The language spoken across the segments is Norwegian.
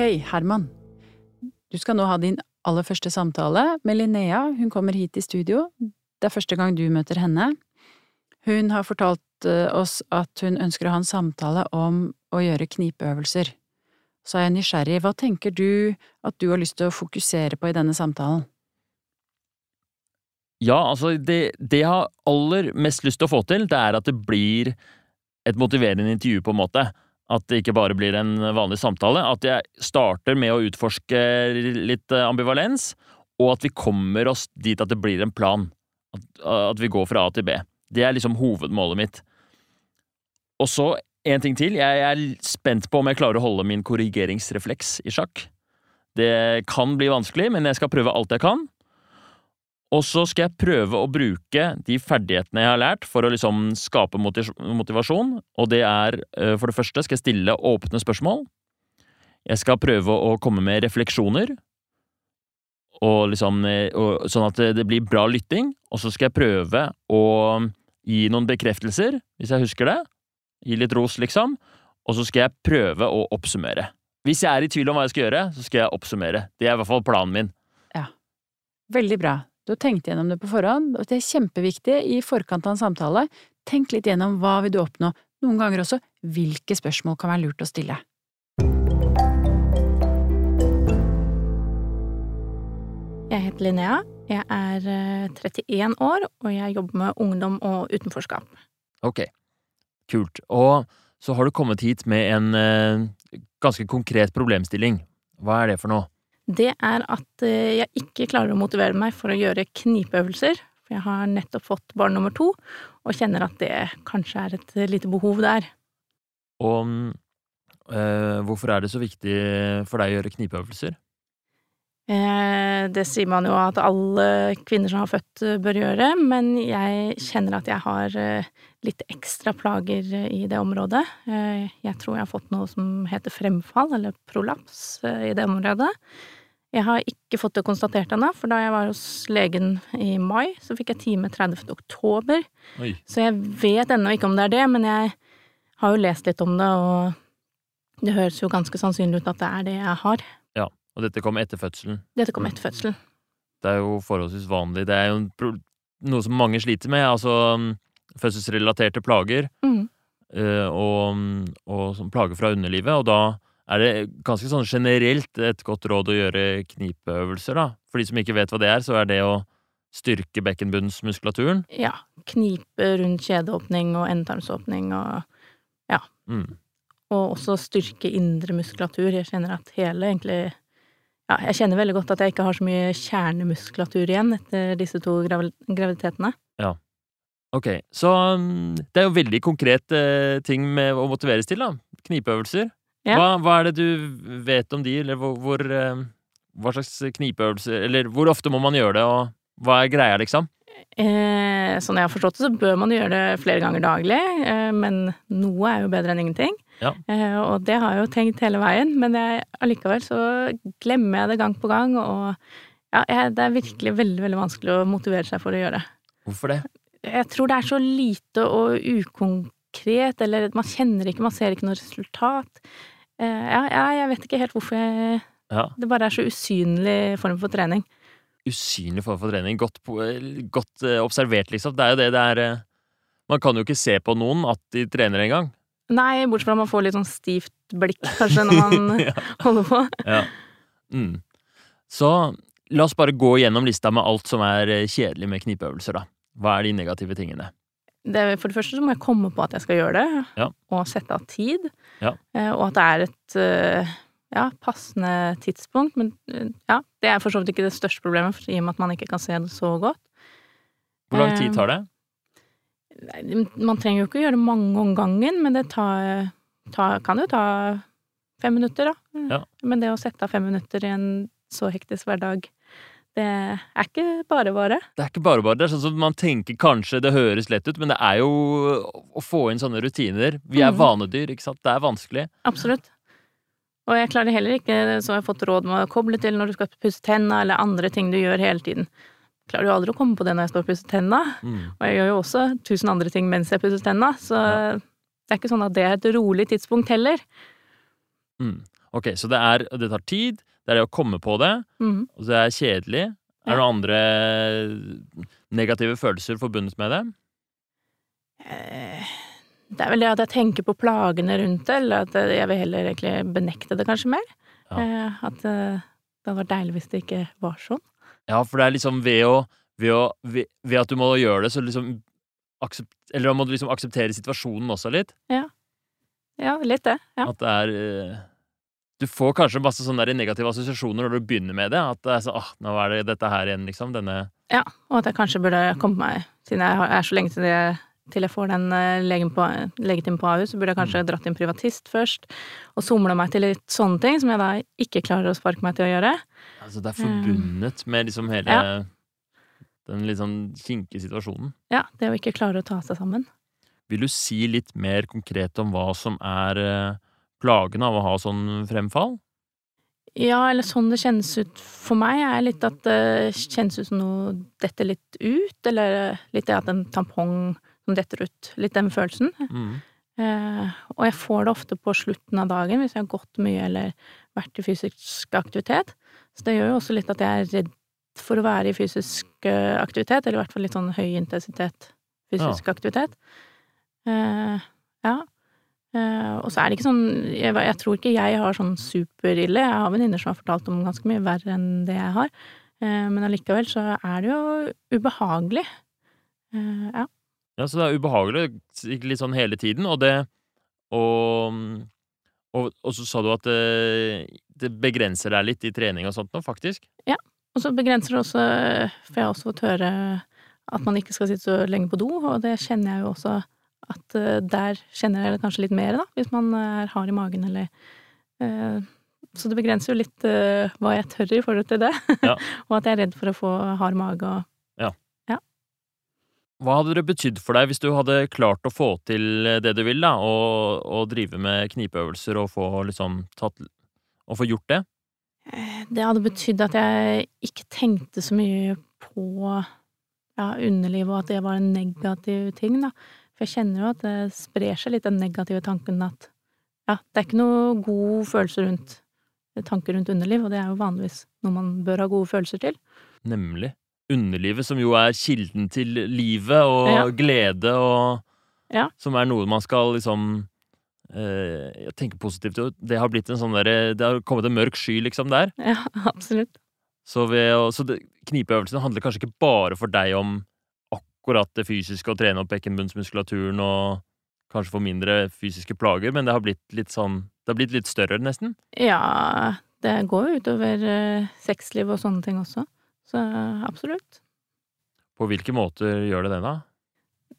Herman. Du skal nå ha din aller første samtale med Linnea. Hun kommer hit i studio. Det er første gang du møter henne. Hun har fortalt eh, oss at hun ønsker å ha en samtale om å gjøre knipeøvelser. Så er jeg nysgjerrig, hva tenker du at du har lyst til å fokusere på i denne samtalen? Ja, altså, det, det jeg har aller mest lyst til å få til, det er at det blir et motiverende intervju, på en måte. At det ikke bare blir en vanlig samtale. At jeg starter med å utforske litt eh, ambivalens, og at vi kommer oss dit at det blir en plan. At, at vi går fra A til B. Det er liksom hovedmålet mitt. Og så en ting til. Jeg er spent på om jeg klarer å holde min korrigeringsrefleks i sjakk. Det kan bli vanskelig, men jeg skal prøve alt jeg kan. Og så skal jeg prøve å bruke de ferdighetene jeg har lært, for å liksom skape motivasjon. Og det er eh, for det første skal jeg stille åpne spørsmål. Jeg skal prøve å komme med refleksjoner. Og liksom, eh, og, sånn at det blir bra lytting. Og så skal jeg prøve å gi noen bekreftelser, hvis jeg husker det. Gi litt ros, liksom. Og så skal jeg prøve å oppsummere. Hvis jeg er i tvil om hva jeg skal gjøre, så skal jeg oppsummere. Det er i hvert fall planen min. Ja. Veldig bra. Du har tenkt gjennom det på forhånd, og det er kjempeviktig i forkant av en samtale. Tenk litt gjennom hva vil du oppnå, noen ganger også hvilke spørsmål kan være lurt å stille. Jeg heter Linnea. Jeg er 31 eh, år, og jeg jobber med ungdom og utenforskap. Ok, kult. Og så har du kommet hit med en eh, ganske konkret problemstilling. Hva er det for noe? Det er at eh, jeg ikke klarer å motivere meg for å gjøre knipeøvelser. For jeg har nettopp fått barn nummer to, og kjenner at det kanskje er et lite behov der. Og øh, hvorfor er det så viktig for deg å gjøre knipeøvelser? Eh, det sier man jo at alle kvinner som har født, bør gjøre, men jeg kjenner at jeg har litt ekstra plager i det området. Jeg tror jeg har fått noe som heter fremfall, eller prolaps, i det området. Jeg har ikke fått det konstatert ennå, for da jeg var hos legen i mai, så fikk jeg time 30. oktober. Oi. Så jeg vet ennå ikke om det er det, men jeg har jo lest litt om det, og det høres jo ganske sannsynlig ut at det er det jeg har. Ja, og dette kom etter fødselen? Dette kom etter fødselen. Det er jo forholdsvis vanlig. Det er jo noe som mange sliter med, altså um, fødselsrelaterte plager, mm. Eh, og, og plager fra underlivet, og da er det ganske sånn generelt et godt råd å gjøre knipeøvelser, da? For de som ikke vet hva det er, så er det å styrke bekkenbunnsmuskulaturen? Ja. Knipe rundt kjedeåpning og endetarmsåpning og ja. Mm. Og også styrke indre muskulatur. Jeg kjenner at hele egentlig Ja, jeg kjenner veldig godt at jeg ikke har så mye kjernemuskulatur igjen etter disse to graviditetene. Ja. Ok, så mm, det er jo veldig konkrete eh, ting med å motiveres til, da. Knipeøvelser. Ja. Hva, hva, er det du vet om de, eller hvor, hvor eh, Hva slags knipeøvelser Eller hvor ofte må man gjøre det, og hva er greia, liksom? Eh, sånn jeg har forstått det, så bør man gjøre det flere ganger daglig, eh, men noe er jo bedre enn ingenting. Ja. Eh, og det har jeg jo tenkt hele veien, men jeg, allikevel så glemmer jeg det gang på gang, og ja, jeg, det er virkelig veldig, veldig vanskelig å motivere seg for å gjøre. det. Hvorfor det? Jeg tror det er så lite og ukonkret, eller man kjenner ikke, man ser ikke noe resultat. Eh, ja, ja, jeg vet ikke helt hvorfor jeg ja. Det bare er så usynlig form for trening. Usynlig form for trening. Godt, godt uh, observert, liksom. Det er jo det det er Man kan jo ikke se på noen at de trener engang. Nei, bortsett fra at man får litt sånn stivt blikk, kanskje, når man ja. holder på. Ja. Mm. Så la oss bare gå gjennom lista med alt som er kjedelig med knipeøvelser, da. Hva er de negative tingene? Det, For det første så må jeg komme på at jeg skal gjøre det, ja. og sette av tid. Ja. Eh, og at det er et eh, ja, passende tidspunkt. Men eh, ja, det er for så vidt ikke det største problemet, i og med at man ikke kan se det så godt. Hvor lang tid tar det? Man trenger jo ikke å gjøre det mange om gangen, men det tar, tar, kan jo ta fem minutter, da. Ja. Men det å sette av fem minutter i en så hektisk hverdag det er ikke bare bare. Det er ikke bare bare. Det er sånn som man tenker kanskje det høres lett ut, men det er jo å få inn sånne rutiner. Vi er mm. vanedyr, ikke sant. Det er vanskelig. Absolutt. Og jeg klarer heller ikke, så jeg har fått råd med å koble til når du skal pusse tenna, eller andre ting du gjør hele tiden. Jeg klarer jo aldri å komme på det når jeg står og pusser tenna. Mm. Og jeg gjør jo også tusen andre ting mens jeg pusser tenna, så ja. det er ikke sånn at det er et rolig tidspunkt heller. Mm. Ok, så det er Det tar tid, det er det å komme på det, mm. og det er kjedelig. Er det Ja. noen andre negative følelser forbundet med det? Eh, Det er vel det at jeg tenker på plagene rundt det, eller at jeg vil heller egentlig benekte det kanskje mer. Ja. Eh, At eh, det hadde vært deilig hvis det ikke var sånn. Ja, for det er liksom ved å Ved, å, ved, ved at du må gjøre det, så liksom aksept, Eller da må du liksom akseptere situasjonen også litt. Ja, litt det. Ja. At det er eh, Du får kanskje masse sånne negative assosiasjoner når du begynner med det. At det er så, ah, nå er det dette her igjen, liksom. Denne ja. Og at jeg kanskje burde komme meg Siden jeg er så lenge til jeg, til jeg får den eh, legen på, legetimen på AU, så burde jeg kanskje dratt inn privatist først. Og somla meg til litt sånne ting, som jeg da ikke klarer å sparke meg til å gjøre. Altså, det er forbundet med liksom hele Ja. den litt sånn kinkige situasjonen. Ja, det å ikke klare å ta seg sammen. Vil du si litt mer konkret om hva som er eh, plagen av å ha sånn fremfall? Ja, eller sånn det kjennes ut for meg, er litt at det kjennes ut som noe detter litt ut, eller litt det at en tampong som detter ut. Litt den følelsen. Mm. Eh, og jeg får det ofte på slutten av dagen hvis jeg har gått mye eller vært i fysisk aktivitet. Så det gjør jo også litt at jeg er redd for å være i fysisk eh, aktivitet, eller i hvert fall litt sånn høy intensitet fysisk aktivitet. Eh, ja. Eh, og så er det ikke sånn jeg, jeg tror ikke jeg har sånn superille. Jeg har venninner som har fortalt om ganske mye verre enn det jeg har. Eh, men allikevel så er det jo ubehagelig. Eh, ja. Ja, så det er ubehagelig litt sånn hele tiden, og det Og, og, og så sa du at det, det begrenser deg litt i trening og sånt nå, faktisk. Og så begrenser det også, for jeg har også fått høre at man ikke skal sitte så lenge på do, og det kjenner jeg jo også at eh, der kjenner jeg det kanskje litt mer, da, hvis man er hard i magen eller eh, Så det begrenser jo litt eh, hva jeg tør i forhold til det. Ja. og at jeg er redd for å få hard mage og Hva hadde det betydd for deg hvis du hadde klart å få til det du vil, da, og, og drive med knipeøvelser og få liksom tatt Og få gjort det? Eh, Det hadde betydd at jeg ikke tenkte så mye på ja, underlivet, og at det var en negativ ting, da. For jeg kjenner jo at det sprer seg litt den negative tanken at ja, det er ikke noe god følelse rundt tanker rundt underliv, og det er jo vanligvis noe man bør ha gode følelser til. Nemlig. Underlivet, som jo er kilden til livet og Ja. glede, og Ja. som er noe man skal liksom eh, tenke positivt til. Det har blitt en sånn derre Det har kommet en mørk sky, liksom, der. Ja, absolutt. Så, ved så det, knipeøvelsene handler kanskje ikke bare for deg om akkurat det fysiske, å trene opp bekkenbunnsmuskulaturen og kanskje få mindre fysiske plager, men det har blitt litt sånn Det har blitt litt større, nesten. Ja, det går jo utover eh, sexliv og sånne ting også. Så absolutt. På hvilke måter gjør det det, da?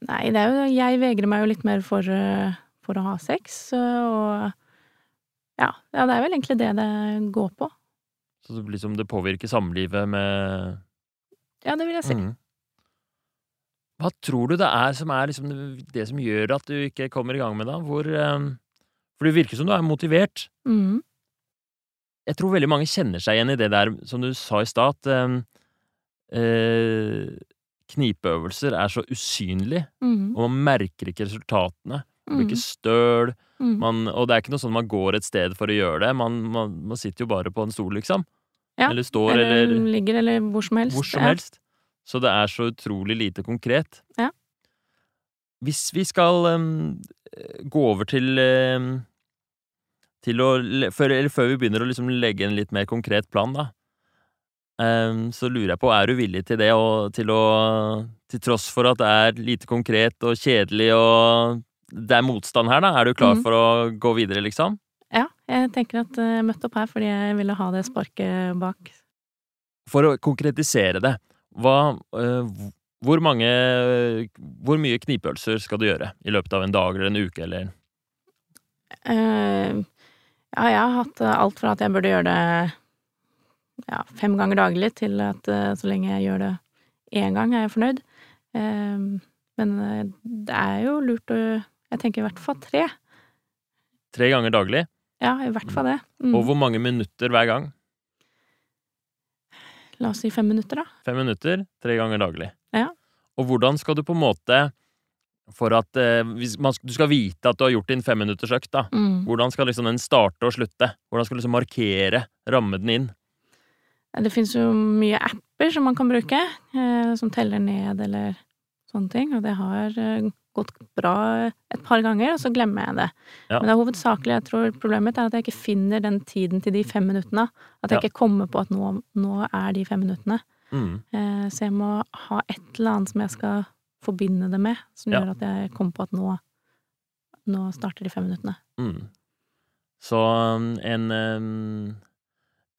Nei, det er jo Jeg vegrer meg jo litt mer for, eh, for å ha sex, og ja, ja, det er vel egentlig det det går på. Så det, liksom, det påvirker samlivet med Ja, det vil jeg si. Mhm. Hva tror du det er som er liksom det som gjør at du ikke kommer i gang med det? Hvor eh, For det virker som du er motivert. Mm. Jeg tror veldig mange kjenner seg igjen i det der, som du sa i stad, at eh, eh, knipeøvelser er så usynlig, mm. og man merker ikke resultatene. Man blir ikke støl, Mhm. man, og det er ikke noe sånn man går et sted for å gjøre det. Man, man, man sitter jo bare på en stol, liksom. Ja, Eller står, Eller eller ligger, eller hvor som helst. hvor som helst. Så det er så utrolig lite konkret. Ja. Hvis vi skal um, gå over til um, til å før, Eller før vi begynner å liksom legge en litt mer konkret plan, da. um, så lurer jeg på, er du villig til det, og til å Til tross for at det er lite konkret og kjedelig og det er motstand her, da. Er du klar mm. for å gå videre, liksom? Ja, jeg tenker at eh, jeg møtte opp her fordi jeg ville ha det sparket bak. For å konkretisere det, hva eh, Hvor mange Hvor mye knipeøvelser skal du gjøre i løpet av en dag eller en uke, eller uh, ja, jeg har hatt eh, alt fra at jeg burde gjøre det ja, fem ganger daglig, til at så lenge jeg gjør det én gang, er jeg fornøyd. Uh, men det er jo lurt å Jeg tenker i hvert fall tre. tre ganger daglig? Ja, i hvert fall det. Mm. Og hvor mange minutter hver gang? La oss si fem minutter, da. Fem minutter, tre ganger daglig. Ja. Og hvordan skal du på en måte for at eh, man, du skal vite at du har gjort din femminuttersøkt, da. Mm. Hvordan skal liksom den starte og slutte? Hvordan skal du liksom markere, ramme den inn? Det finnes jo mye apper som man kan bruke, eh, som teller ned eller sånne ting, og det har eh, gått bra et par ganger, og så glemmer jeg det. Ja. Men det er hovedsakelig, jeg tror problemet mitt er at jeg ikke finner den tiden til de fem minuttene. At jeg Ja. ikke kommer på at nå, nå er de fem minuttene. Mm. Eh, så jeg må ha et eller annet som jeg skal forbinde det med, som Ja. gjør at jeg kommer på at nå, nå starter de fem minuttene. Mm. Så um, en um,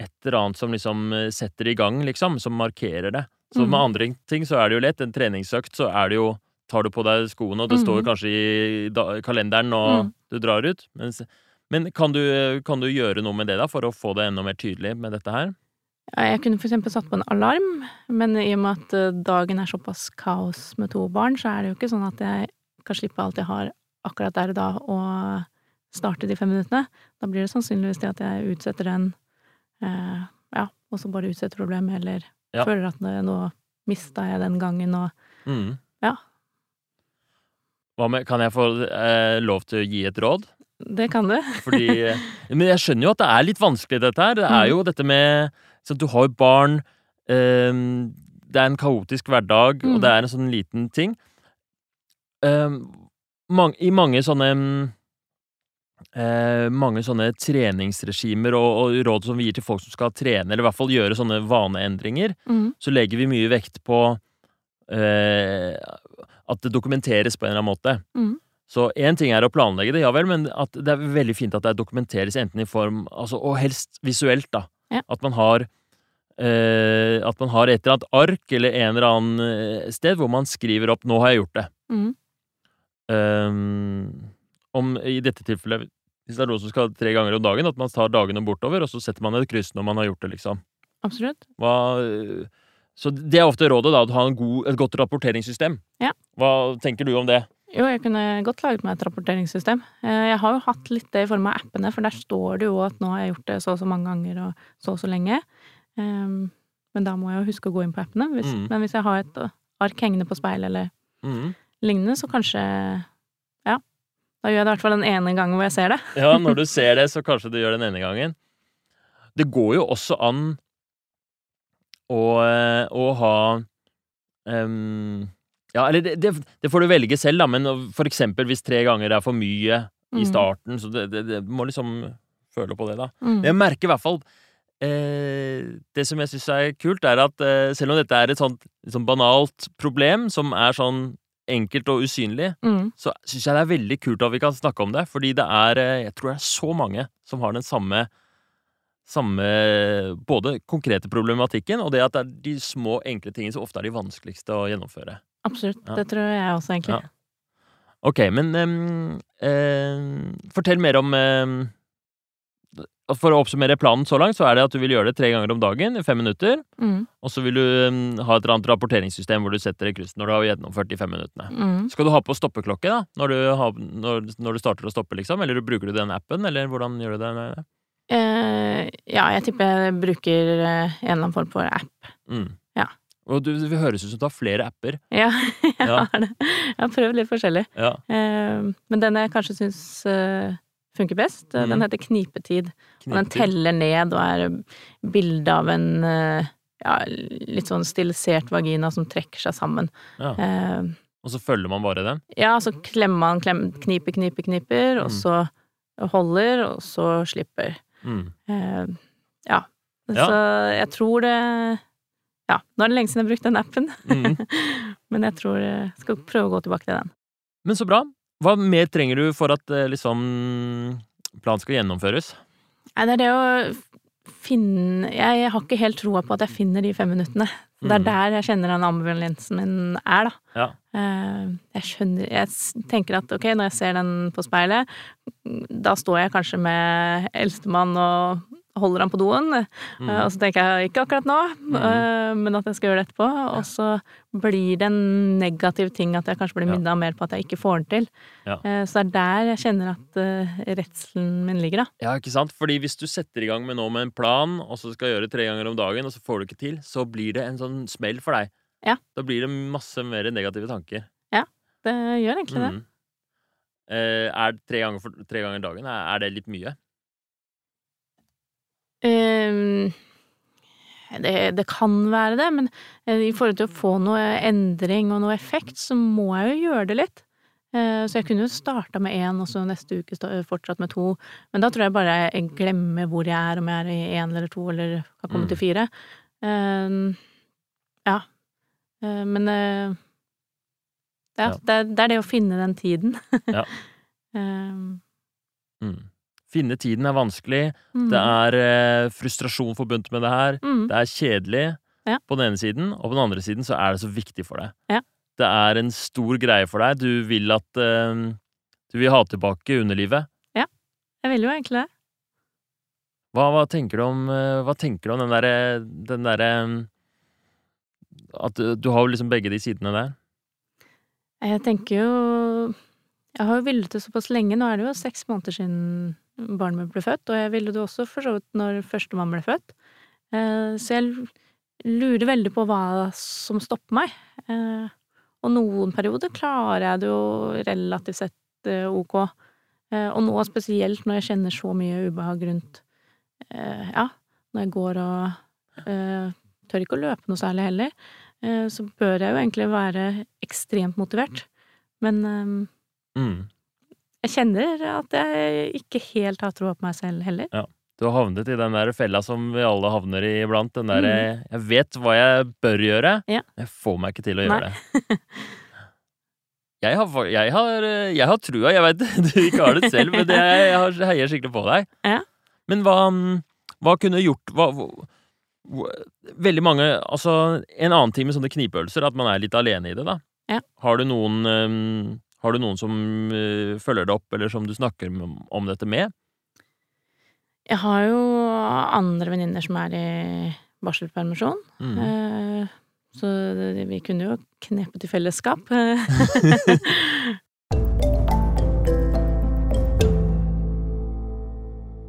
Et eller annet som liksom eh, setter i gang, liksom, som markerer det. Så med Mhm. andre ting så er det jo lett. En treningsøkt så er det jo Tar du på deg skoene, og det står Mhm. kanskje i kalenderen, og Mm. du drar ut. Mens, men kan du, kan du gjøre noe med det, da, for å få det enda mer tydelig med dette her? Jeg kunne for eksempel satt på en alarm, men i og med at eh, dagen er såpass kaos med to barn, så er det jo ikke sånn at jeg kan slippe alt jeg har akkurat der og da, og starte de fem minuttene. Da blir det sannsynligvis det at jeg utsetter den, eh, ja, og så bare utsetter problemet, eller Ja. føler at nå mista jeg den gangen, og Mm. Ja. Med, kan jeg få eh, lov til å gi et råd? det kan du. Fordi eh, Men jeg skjønner jo at det er litt vanskelig, dette her. Det er Mm. jo dette med så Du har jo barn. ehm, det er en kaotisk hverdag, Mm. og det er en sånn liten ting. Ehm, mang- I mange sånne eh, mange sånne treningsregimer og, og råd som vi gir til folk som skal trene, eller i hvert fall gjøre sånne vaneendringer, Mm. så legger vi mye vekt på eh, at det dokumenteres på en eller annen måte. Mm. Så én ting er å planlegge det, ja vel, men at det er veldig fint at det dokumenteres enten i form altså, Og helst visuelt, da. Ja. At man har eh, At man har et eller annet ark eller en eller annen eh, sted hvor man skriver opp 'Nå har jeg gjort det'. Mm. Um, om i dette tilfellet Hvis det er noe som skal tre ganger om dagen, at man tar dagene bortover, og så setter man et kryss når man har gjort det, liksom. Absolutt. Hva, så det er ofte rådet, da, å ha en god, et godt rapporteringssystem. Ja. Hva tenker du om det? Jo, jeg kunne godt laget meg et rapporteringssystem. Eh, Jeg har jo hatt litt det i form av appene, for der står det jo at nå har jeg gjort det så og så mange ganger og så og så lenge. Ehm, Men da må jeg jo huske å gå inn på appene. Hvis, Mm. Men hvis jeg har et ark hengende på speilet eller mm. lignende, så kanskje Ja. Da gjør jeg det i hvert fall den ene gangen hvor jeg ser det. Ja, når du ser det, så kanskje du gjør den ene gangen. Det går jo også an å, øh, å ha um, Ja, eller det, det, det får du velge selv, da, men for eksempel hvis tre ganger er for mye i Mm. starten, så det, det, må liksom føle på det, da. Mm. Jeg merker i hvert fall eh, Det som jeg syns er kult, er at eh, selv om dette er et sånt, sånn banalt problem, som er sånn enkelt og usynlig, Mm. så syns jeg det er veldig kult at vi kan snakke om det. Fordi det er eh, Jeg tror det er så mange som har den samme samme både konkrete problematikken og det at det er de små, enkle tingene som ofte er de vanskeligste å gjennomføre. Absolutt. Ja. Det tror jeg også, egentlig. Ja. Ok, men um, uh, fortell mer om um, For å oppsummere planen så langt, så er det at du vil gjøre det tre ganger om dagen i fem minutter. Mm. Og så vil du um, ha et eller annet rapporteringssystem hvor du setter et kryss når du har gjennomført de fem minuttene. Mm. Skal du ha på stoppeklokke da, når du, har, når, når du starter å stoppe, liksom? Eller bruker du den appen, eller hvordan gjør du det? Eh, ja, jeg tipper jeg bruker eh, en eller annen form for app. Mm. Ja. Og du, det høres ut som du har flere apper. Ja, jeg Ja. har det. Jeg har prøvd litt forskjellig. Ja. Eh, men den jeg kanskje syns eh, funker best, eh, Mm. den heter Knipetid. Og den teller ned og er bilde av en eh, ja, litt sånn stilisert vagina som trekker seg sammen. Ja. Eh, Og så følger man bare den. ja, så klemmer man, klem, kniper, kniper, kniper, og Mm. så holder, og så slipper. Mm. Uh, ja. Ja. Så jeg tror det Ja, nå er det lenge siden jeg har brukt den appen, Mm. men jeg tror jeg skal prøve å gå tilbake til den. Men så bra. Hva mer trenger du for at eh, liksom planen skal gjennomføres? Nei, det er det å finne Jeg har ikke helt troa på at jeg finner de fem minuttene. Det er Mm. der jeg kjenner den ambulansen min er, da. Ja. Eh, Jeg skjønner Jeg tenker at ok, når jeg ser den på speilet, da står jeg kanskje med eldstemann og holder han på doen. Eh, Mm. Og så tenker jeg ikke akkurat nå, Mm. eh, men at jeg skal gjøre det etterpå. Og så blir det en negativ ting at jeg kanskje blir Ja. mer på at jeg ikke får den til. Ja. Eh, Så det er der jeg kjenner at redselen min ligger, da. Ja, ikke sant? Fordi hvis du setter i gang med nå med en plan, og så skal gjøre det tre ganger om dagen, og så får du ikke til, så blir det en sånn smell for deg. Ja. Da blir det masse mer negative tanker. Ja. det gjør egentlig det. Mm. Er tre ganger, tre ganger dagen, er det litt mye? Ehm, det, det kan være det, men eh, i forhold til å få noe endring og noe effekt, så må jeg jo gjøre det litt. Eh, Så jeg kunne jo starta med én, og så neste uke fortsatt med to. Men da tror jeg bare jeg glemmer hvor jeg er, om jeg er i én eller to, eller har kommet Mm. til fire. Ehm, ja. Eh, Men eh, ja, Ja. Det, er, det er det å finne den tiden. Ja. um. Mm. Finne tiden er vanskelig. mm, Det er eh, frustrasjon forbundet med det her. mm, Det er kjedelig Ja. på den ene siden, og på den andre siden så er det så viktig for deg. Ja. Det er en stor greie for deg. Du vil at eh, Du vil ha tilbake underlivet. Jeg vil jo egentlig det. Hva, hva tenker du om eh, Hva tenker du om den derre Den derre At du, du har jo liksom begge de sidene der. Jeg tenker jo Jeg har jo villet det såpass lenge. Nå er det jo seks måneder siden barnet mitt ble født, og jeg ville det også for så vidt når førstemann ble født. Eh, Så jeg lurer veldig på hva som stopper meg. Eh, Og noen perioder klarer jeg det jo relativt sett eh, ok. Og nå spesielt når jeg kjenner så mye ubehag rundt Ja, når jeg går og tør ikke å løpe noe særlig heller, så bør jeg jo egentlig være ekstremt motivert. Men Mm. jeg kjenner at jeg ikke helt har troa på meg selv heller. Du har havnet i den der fella som vi alle havner i iblant. Den derre 'jeg vet hva jeg bør gjøre, Mm. Ja. jeg får meg ikke til å Nei. gjøre det'. Jeg har, jeg har, jeg har trua. Jeg veit du ikke har det selv, men det, jeg har, heier skikkelig på deg. Ja. Men hva, hva kunne gjort hva, hva, Veldig mange Altså, en annen ting med sånne knipeøvelser, at man er litt alene i det, da. Ja. Har du noen øhm, Har du noen som uh, følger det opp, eller som du snakker om, om dette med? Jeg har jo andre venninner som er i barselpermisjon, Mm. Uh, så det- vi kunne jo knepet i fellesskap.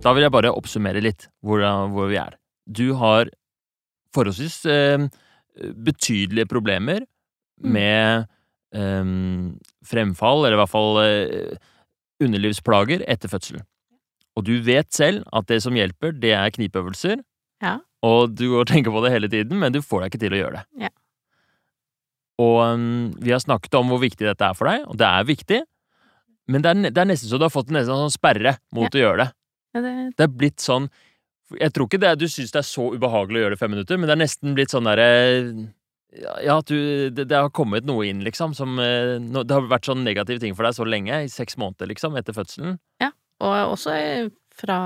Da vil jeg bare oppsummere litt hvor, hvor vi er. Du har forholdsvis eh, betydelige problemer Mm. med eh, fremfall, eller i hvert fall uh, underlivsplager etter fødsel. Og du vet selv at det som hjelper, det er knipeøvelser. Ja. Og du går og tenker på det hele tiden, men du får deg ikke til å gjøre det. Ja. Og um, vi har snakket om hvor viktig dette er for deg, og det er viktig. Men det er, det er nesten så du har fått en sånn sperre mot å gjøre det. Ja, det, Det er blitt sånn Jeg tror ikke det du syns det er så ubehagelig å gjøre det fem minutter, men det er nesten blitt sånn derre ja, at du det, det har kommet noe inn, liksom, som eh, Det har vært sånn negative ting for deg så lenge, i seks måneder, liksom, etter fødselen. Ja, og også fra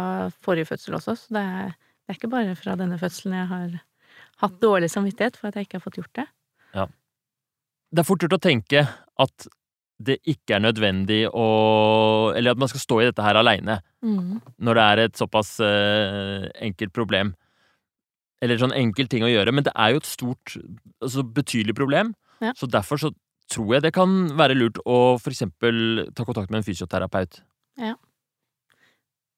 forrige fødsel også, så det er, det er ikke bare fra denne fødselen jeg har hatt dårlig samvittighet for at jeg ikke har fått gjort det. Ja. Det er fort gjort å tenke at det ikke er nødvendig å Eller at man skal stå i dette her aleine, Mm. når det er et såpass uh, enkelt problem. Eller sånn enkel ting å gjøre, men det er jo et stort, altså betydelig problem. Ja. Så derfor så tror jeg det kan være lurt å for eksempel ta kontakt med en fysioterapeut. Ja,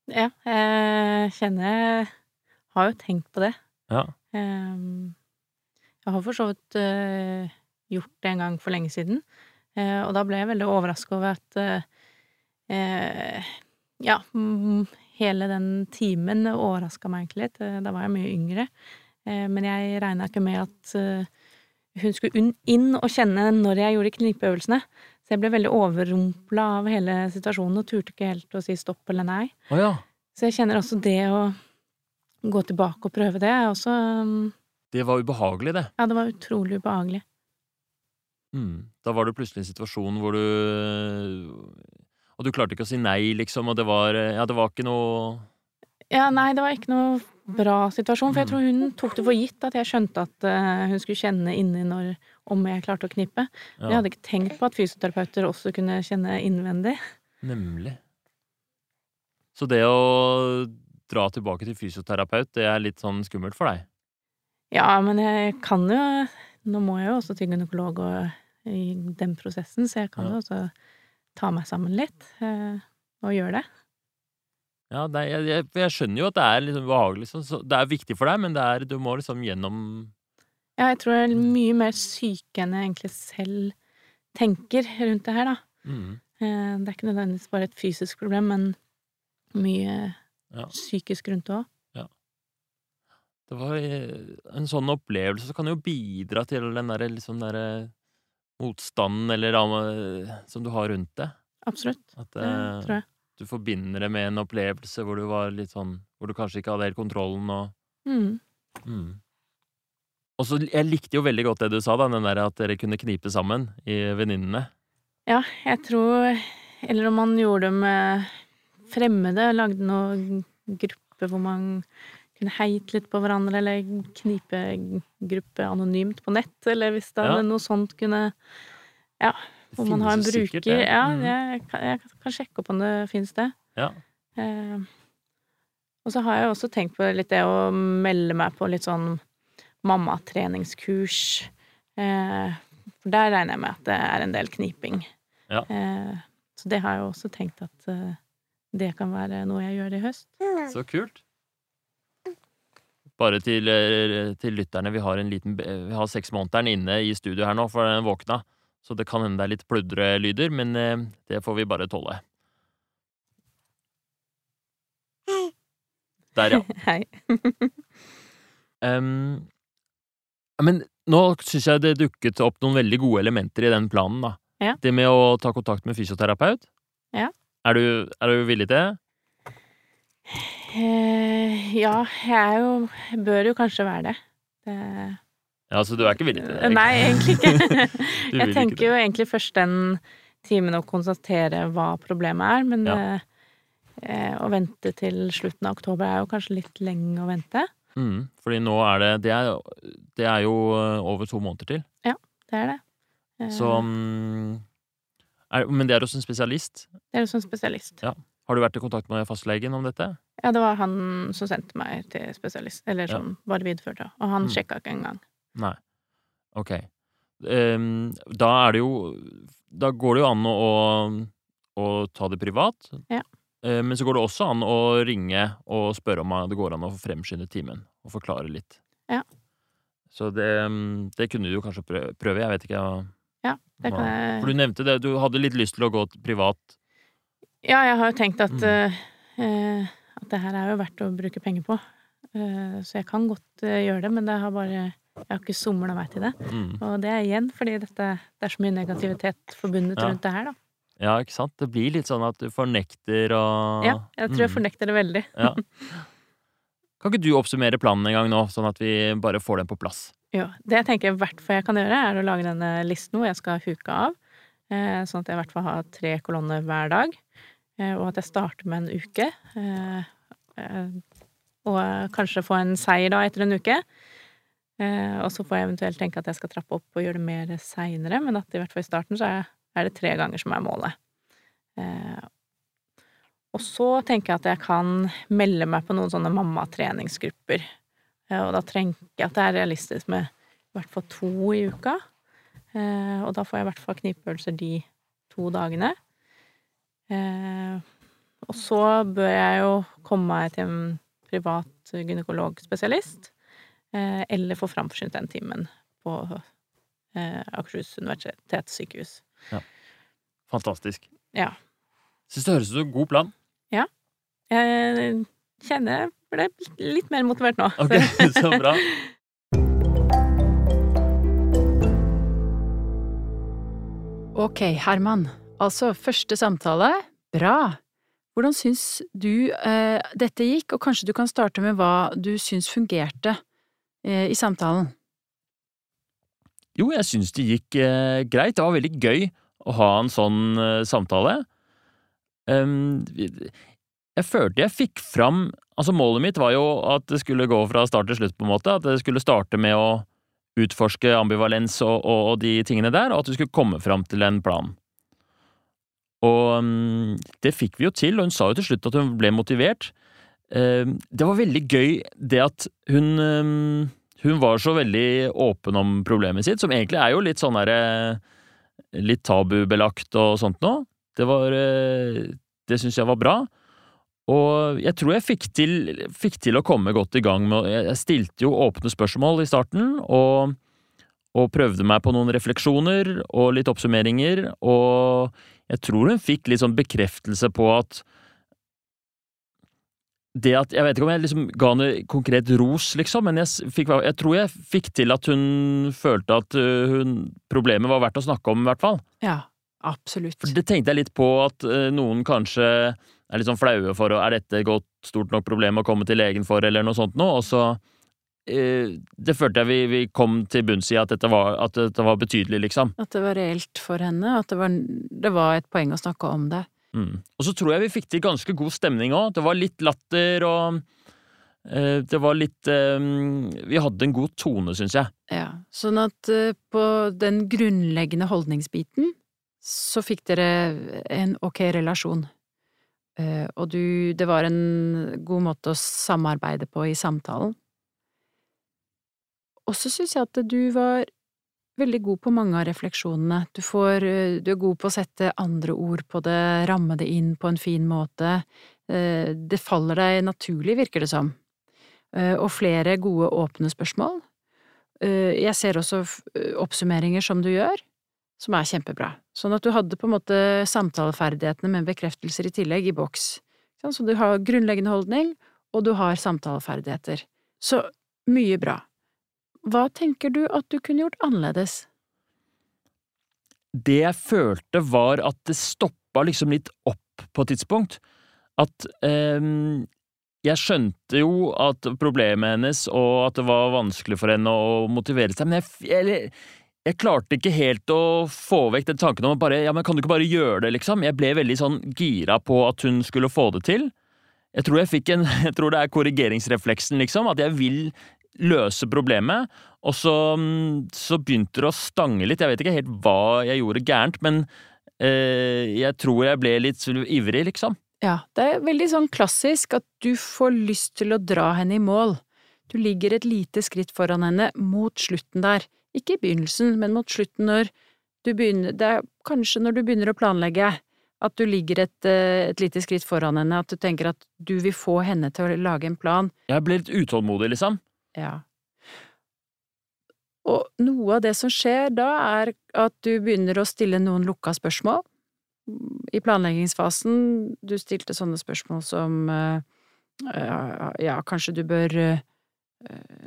Ja, jeg kjenner jeg har jo tenkt på det. Ja. Ehm, Jeg har for så vidt eh, gjort det en gang for lenge siden, eh, og da ble jeg veldig overraska over at eh, eh, Ja, mm, hele den timen overraska meg egentlig litt. Da var jeg mye yngre. Eh, Men jeg regna ikke med at eh, hun skulle inn og kjenne når jeg gjorde knipeøvelsene. Så jeg ble veldig overrumpla av hele situasjonen og turte ikke helt å si stopp eller nei. Oh, ja. Så jeg kjenner også det å gå tilbake og prøve det, er også um, Det var ubehagelig, det. Ja, det var utrolig ubehagelig. Mm. Da var du plutselig i en situasjon hvor du Og du klarte ikke å si nei, liksom, og det var Ja, det var ikke noe Ja, nei, det var ikke noe bra situasjon, for jeg tror hun tok det for gitt at jeg skjønte at eh, hun skulle kjenne inni når om jeg klarte å knippe. Men jeg hadde ikke tenkt på at fysioterapeuter også kunne kjenne innvendig. nemlig. Så det å dra tilbake til fysioterapeut, det er litt sånn skummelt for deg? Ja, men jeg kan jo Nå må jeg jo også til gynekolog og, i den prosessen, så jeg kan Ja. jo også ta meg sammen litt eh, og gjøre det. Ja, det jeg, jeg, jeg skjønner jo at det er liksom behagelig, Så, så det er viktig for deg, men det er, du må liksom gjennom Ja, jeg tror jeg er mye mer syk enn jeg egentlig selv tenker rundt det her, da. Mm. Eh, Det er ikke nødvendigvis bare et fysisk problem, men mye Ja. psykisk rundt det òg. Det var eh, en sånn opplevelse som kan jo bidra til den derre liksom derre motstanden eller eh, som du har rundt det. Absolutt. At Det eh, tror jeg. du forbinder det med en opplevelse hvor du var litt sånn Hvor du kanskje ikke hadde helt kontrollen og Mm. mm. Og så Jeg likte jo veldig godt det du sa, da, den der at dere kunne knipe sammen i venninnene. Ja, jeg tror Eller om man gjorde det med fremmede, lagde noen grupper hvor man kunne heite litt på hverandre, eller knipegruppe anonymt på nett, eller hvis det Ja. noe sånt kunne Ja, hvor man har en bruker sikkert ja. Ja, Mm. jeg, kan- jeg kan sjekke opp om det fins det. Ja. Eh, og så har jeg også tenkt på litt det å melde meg på litt sånn mammatreningskurs. Eh, for der regner jeg med at det er en del kniping. Ja. Eh, så det har jeg også tenkt at eh, det kan være noe jeg gjør i høst. Så kult. Bare til, eh, til lytterne, vi har en liten Vi har seksmånederen inne i studio her nå, for den våkna. Så det kan hende det er litt pludrelyder, men eh, det får vi bare tåle. Der, ja. Hei. um, men nå syns jeg det dukket opp noen veldig gode elementer i den planen, da. Ja. Det med å ta kontakt med fysioterapeut. Ja. Er du, er du villig til det? Eh, ja, jeg er jo Bør jo kanskje være det. det Ja, så du er ikke villig til det? Nei, egentlig ikke. Jeg tenker ikke jo egentlig først den timen å konstatere hva problemet er, men Ja. eh, eh, å vente til slutten av oktober er jo kanskje litt lenge å vente. Mm, fordi nå er det Det er, det er jo eh, over to måneder til. Ja, Det er det. Så mm, er, Men det er hos en spesialist. Det er hos en spesialist. Ja. Har du vært i kontakt med fastlegen om dette? Ja, det var han som sendte meg til spesialist, eller Ja. som bare videreførte, og han Mm. sjekka ikke engang. Nei. Ok. Um, da er det jo Da går det jo an å, å, ta det privat. Ja. Eh, men så går det også an å ringe og spørre om det går an å fremskynde timen. Og forklare litt. Ja. Så det, mm, det kunne du kanskje prøve. Jeg vet ikke. Ja, det kan jeg... For du nevnte det. Du hadde litt lyst til å gå privat. Ja, jeg har jo tenkt at Mm. eh, At det her er jo verdt å bruke penger på. Uh, så jeg kan godt uh, gjøre det, men det har bare Jeg har ikke somla meg til det. Mm. Og det er igjen fordi dette, det er så mye negativitet forbundet Ja. rundt det her, da. Ja, ikke sant? Det blir litt sånn at du fornekter og Ja, jeg tror jeg Mm. fornekter det veldig. Ja. Kan ikke du oppsummere planen en gang nå, sånn at vi bare får den på plass? Jo, det jeg tenker i hvert fall jeg kan gjøre, er å lage denne listen hvor jeg skal huke av. Eh, sånn at jeg i hvert fall har tre kolonner hver dag. Eh, og at jeg starter med en uke. Eh, og kanskje få en seier da etter en uke. Og så får jeg eventuelt tenke at jeg skal trappe opp og gjøre det mer seinere, men at i hvert fall i starten så er, det tre ganger som er målet. Og så tenker jeg at jeg kan melde meg på noen sånne mammatreningsgrupper. Og da tenker jeg at det er realistisk med i hvert fall to i uka. Eh, og da får jeg i hvert fall knipeøvelser de to dagene. Eh, og så bør jeg jo komme meg til en privat gynekologspesialist. Eh, eller få framforsynt den timen på eh, Akershus universitetssykehus. Fantastisk. Ja. Syns det høres ut som en god plan. Ja. Jeg kjenner jeg ble litt mer motivert nå. Ok, så bra. Ok, Herman. Altså, første samtale, bra. Hvordan syns du eh, dette gikk, og kanskje du kan starte med hva du syns fungerte eh, i samtalen? Jo, jeg syns det gikk eh, greit. Det var veldig gøy å ha en sånn eh, samtale. Um, jeg følte jeg fikk fram Altså, målet mitt var jo at det skulle gå fra start til slutt, på en måte. At det skulle starte med å utforske ambivalens og, og, og de tingene der, og at vi skulle komme fram til en plan. Og um, det fikk vi jo til, og hun sa jo til slutt at hun ble motivert. Um, det var veldig gøy det at hun um, hun var så veldig åpen om problemet sitt, som egentlig er jo litt sånn derre Litt tabubelagt og sånt nå. Det var eh, Det syns jeg var bra. Og jeg tror jeg fikk til, fikk til å komme godt i gang med Jeg stilte jo åpne spørsmål i starten, og, og prøvde meg på noen refleksjoner og litt oppsummeringer, og jeg tror hun fikk litt sånn bekreftelse på at det at Jeg vet ikke om jeg liksom ga henne konkret ros, liksom, men jeg, fikk, jeg tror jeg fikk til at hun følte at uh, hun, problemet var verdt å snakke om, i hvert fall. Ja, absolutt. For det tenkte jeg litt på at uh, noen kanskje er litt sånn flaue for Er dette et stort nok problem å komme til legen for, eller noe sånt noe? Og så eh, Det følte jeg vi, vi kom til bunns i, at dette, var, at dette var betydelig, liksom. At det var reelt for henne, at det var, det var et poeng å snakke om det. Mm. Og så tror jeg vi fikk til ganske god stemning òg. Det var litt latter og eh, Det var litt eh, Vi hadde en god tone, syns jeg. Ja, sånn at eh, på den grunnleggende holdningsbiten så fikk dere en ok relasjon. Eh, og du Det var en god måte å samarbeide på i samtalen. Og så syns jeg at du var veldig god på mange av refleksjonene. Du, får, eh, du er god på å sette andre ord på det, ramme det inn på en fin måte. Eh, det faller deg naturlig, virker det som. Og flere gode åpne spørsmål. Jeg ser også oppsummeringer som du gjør, som er kjempebra. Sånn at du hadde på en måte samtaleferdighetene med bekreftelser i tillegg i boks. Så du har grunnleggende holdning, og du har samtaleferdigheter. Så mye bra. Hva tenker du at du kunne gjort annerledes? Det jeg følte, var at det stoppa liksom litt opp på et tidspunkt. At eh, jeg skjønte jo at problemet hennes, og at det var vanskelig for henne å motivere seg, men jeg, jeg, jeg klarte ikke helt å få vekk den tanken om bare Ja, men kan du ikke bare gjøre det, liksom? Jeg ble veldig sånn gira på at hun skulle få det til. Jeg tror jeg fikk en Jeg tror det er korrigeringsrefleksen, liksom. At jeg vil løse problemet, og så, mm, så, begynte det å stange litt. Jeg vet ikke helt hva jeg gjorde gærent, men eh, jeg tror jeg ble litt ivrig, liksom. Ja, det er veldig sånn klassisk at du får lyst til å dra henne i mål. Du ligger et lite skritt foran henne mot slutten der. Ikke i begynnelsen, men mot slutten når du begynner Det er kanskje når du begynner å planlegge, at du ligger et, eh, et, lite skritt foran henne, at du tenker at du vil få henne til å lage en plan. Jeg blir litt utålmodig, liksom. Ja. Og noe av det som skjer da, er at du begynner å stille noen lukka spørsmål. I planleggingsfasen, du stilte sånne spørsmål som uh, ja, kanskje du bør uh,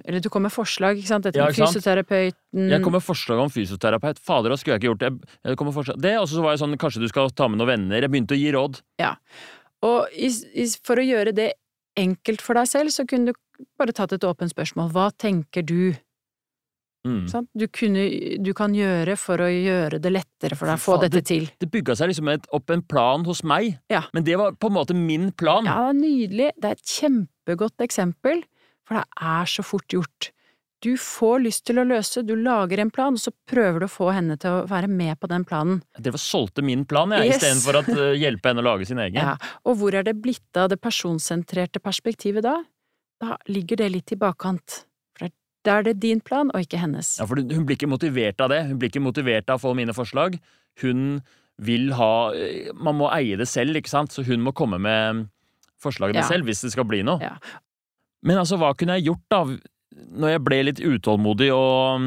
eller du kom med forslag, ikke sant? Dette ja, med fysioterapeuten Jeg kom med forslag om fysioterapeut. Fader, da skulle jeg ikke gjort det. Jeg kom med forslag. Det, og så var jeg sånn, kanskje du skal ta med noen venner. Jeg begynte å gi råd. Ja. Og i, i, for å gjøre det enkelt for deg selv, så kunne du bare tatt et åpent spørsmål. Hva tenker du? Mm. Du, kunne, du, kan gjøre for å gjøre det lettere for deg få dette det, til. Det bygga seg liksom et, opp en plan hos meg, ja. men det var på en måte min plan. Ja, nydelig. Det er et kjempegodt eksempel, for det er så fort gjort. Du får lyst til å løse, du lager en plan, og så prøver du å få henne til å være med på den planen. Dere solgte min plan, jeg, yes. istedenfor å uh, hjelpe henne å lage sin egen. Ja, Og hvor er det blitt av det personsentrerte perspektivet da? Da ligger det litt i bakkant. For da er det din plan, og ikke hennes. Ja, for hun blir ikke motivert av det. Hun blir ikke motivert av å få mine forslag. Hun vil ha eh, Man må eie det selv, ikke sant? Så hun må komme med forslagene ja. selv hvis det skal bli noe. Ja. Men altså, hva kunne jeg gjort, da? Når jeg ble litt utålmodig og,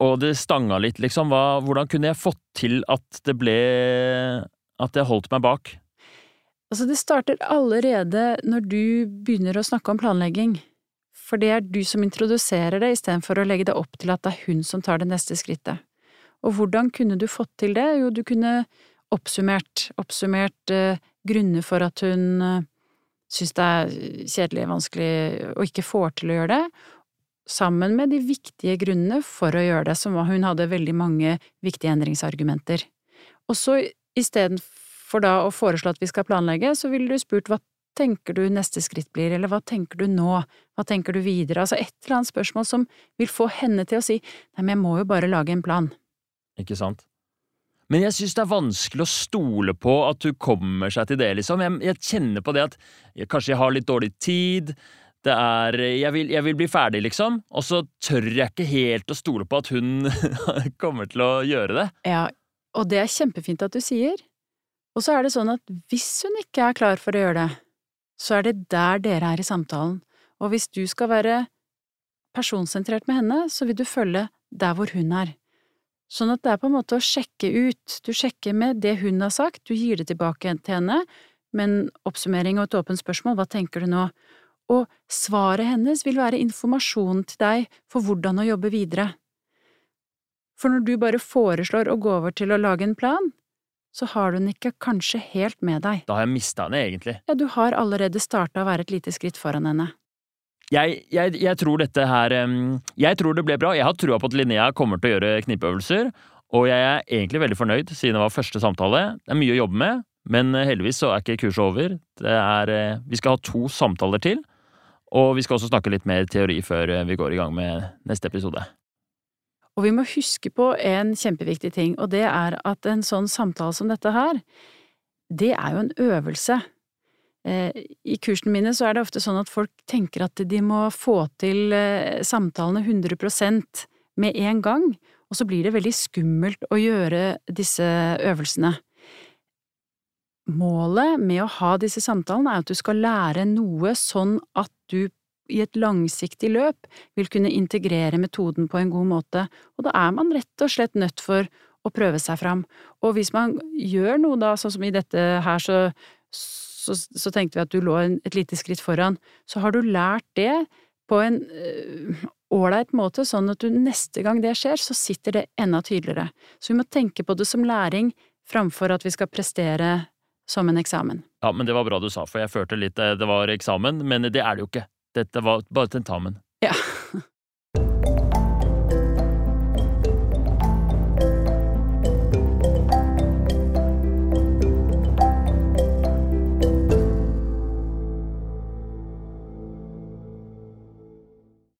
og det stanga litt, liksom. Hva, hvordan kunne jeg fått til at det ble At jeg holdt meg bak? Altså, det starter allerede når du begynner å snakke om planlegging. For det er du som introduserer det, istedenfor å legge det opp til at det er hun som tar det neste skrittet. Og hvordan kunne du fått til det? Jo, du kunne oppsummert, oppsummert eh, grunner for at hun eh, syns det er kjedelig, vanskelig og ikke får til å gjøre det, sammen med de viktige grunnene for å gjøre det, som hun hadde veldig mange viktige endringsargumenter. Og så istedenfor for da å foreslå at vi skal planlegge, så ville du spurt hva tenker du neste skritt blir, eller hva tenker du nå, hva tenker du videre, altså et eller annet spørsmål som vil få henne til å si nei, men jeg må jo bare lage en plan. Ikke sant. Men jeg synes det er vanskelig å stole på at hun kommer seg til det, liksom. Jeg, jeg kjenner på det at jeg, kanskje jeg har litt dårlig tid, det er jeg vil, jeg vil, bli ferdig, liksom, og så tør jeg ikke helt å stole på at hun kommer til å gjøre det. Ja, og det er kjempefint at du sier, og så er det sånn at hvis hun ikke er klar for å gjøre det, så er det der dere er i samtalen, og hvis du skal være personsentrert med henne, så vil du følge der hvor hun er. Sånn at det er på en måte å sjekke ut. Du sjekker med det hun har sagt, du gir det tilbake til henne, med en oppsummering og et åpent spørsmål, hva tenker du nå? Og svaret hennes vil være informasjon til deg for hvordan å jobbe videre. For når du bare foreslår å gå over til å lage en plan, så har du den ikke kanskje helt med deg. Da har jeg mista henne, egentlig. Ja, du har allerede starta å være et lite skritt foran henne. Jeg, jeg, jeg, tror dette her Jeg tror det ble bra. Jeg har trua på at Linnea kommer til å gjøre knipeøvelser. Og jeg er egentlig veldig fornøyd, siden det var første samtale. Det er mye å jobbe med, men eh, heldigvis så er ikke kurset over. Er, eh, vi skal ha to samtaler til, og vi skal også snakke litt mer teori før eh, vi går i gang med neste episode. Og vi må huske på en kjempeviktig ting, og det er at en sånn samtale som dette her, det er jo en øvelse. Eh, I kursene mine så er det ofte sånn at folk tenker at de må få til eh, samtalene 100 med en gang, og så blir det veldig skummelt å gjøre disse øvelsene. Målet med å ha disse samtalene er at du skal lære noe sånn at du i et langsiktig løp vil kunne integrere metoden på en god måte, og da er man rett og slett nødt for å prøve seg fram. Og hvis man gjør noe da, sånn som i dette her, så så, så, tenkte vi at du lå et lite skritt foran. Så har du lært det på en øh, ålreit måte, sånn at du neste gang det skjer, så sitter det enda tydeligere. Så vi må tenke på det som læring framfor at vi skal prestere som en eksamen. Ja, men det var bra du sa, for jeg følte litt eh, det var eksamen, men det er det jo ikke. Dette var bare tentamen. Ja.